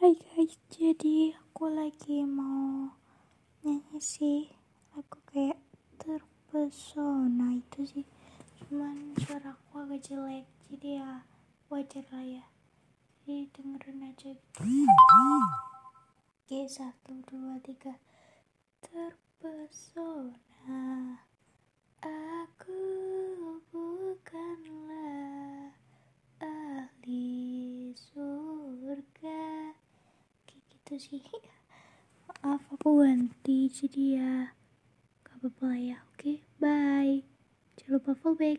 Hai guys, jadi aku lagi mau nyanyi sih. Lagu kayak terpesona itu sih. Cuman suara aku agak jelek jadi ya wajar lah ya. Jadi dengerin aja gitu. Oke satu dua tiga. Terpesona aku bukanlah ahli surga kayak gitu sih. Maaf aku ganti jadi ya gak apa-apa ya. Oke bye. Jangan lupa follow back